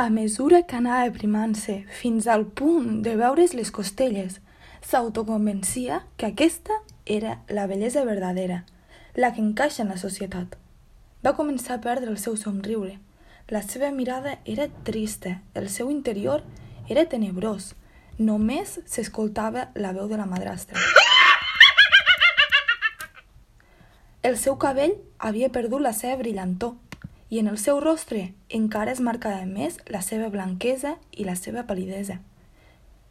A mesura que anava aprimant-se fins al punt de veure's les costelles, s'autoconvencia que aquesta era la bellesa verdadera, la que encaixa en la societat. Va començar a perdre el seu somriure. La seva mirada era trista, el seu interior era tenebrós. Només s'escoltava la veu de la madrastra. El seu cabell havia perdut la seva brillantor i en el seu rostre encara es marcava més la seva blanquesa i la seva palidesa.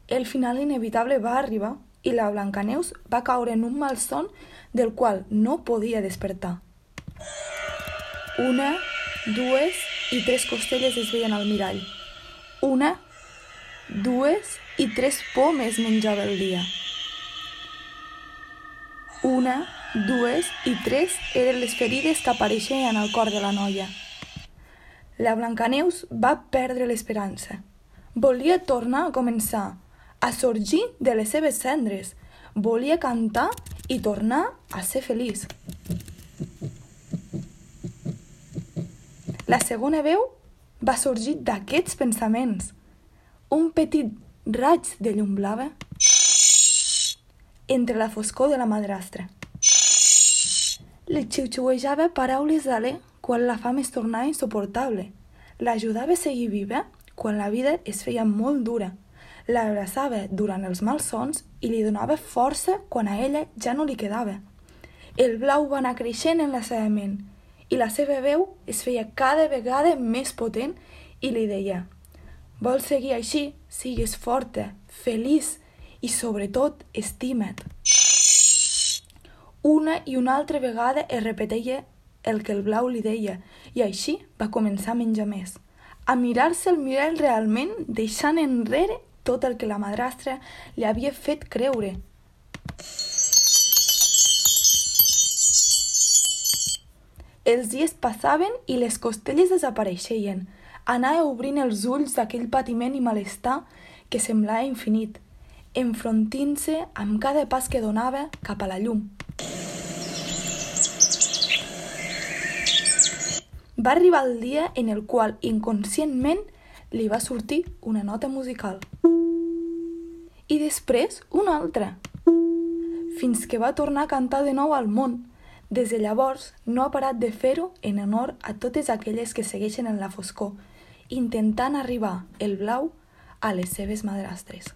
El final inevitable va arribar i la Blancaneus va caure en un malson del qual no podia despertar. Una, dues i tres costelles es veien al mirall. Una, dues i tres pomes menjava el dia. Una, dues i tres eren les ferides que apareixien al cor de la noia. La Blancaneus va perdre l'esperança. Volia tornar a començar, a sorgir de les seves cendres. Volia cantar i tornar a ser feliç. La segona veu va sorgir d'aquests pensaments. Un petit raig de llum blava entre la foscor de la madrastra. Li xiuxiuejava paraules d'alè quan la fam es tornava insuportable. L'ajudava a seguir viva quan la vida es feia molt dura. L'abraçava durant els malsons i li donava força quan a ella ja no li quedava. El blau va anar creixent en la seva ment i la seva veu es feia cada vegada més potent i li deia «Vols seguir així? Sigues forta, feliç i, sobretot, estima't». Una i una altra vegada es repetia el que el blau li deia, i així va començar a menjar més, a mirar-se al mirall realment, deixant enrere tot el que la madrastra li havia fet creure. Els dies passaven i les costelles desapareixien. Anava obrint els ulls d'aquell patiment i malestar que semblava infinit, enfrontint-se amb cada pas que donava cap a la llum. Va arribar el dia en el qual inconscientment li va sortir una nota musical. I després una altra. Fins que va tornar a cantar de nou al món. Des de llavors no ha parat de fer-ho en honor a totes aquelles que segueixen en la foscor, intentant arribar el blau a les seves madrastres.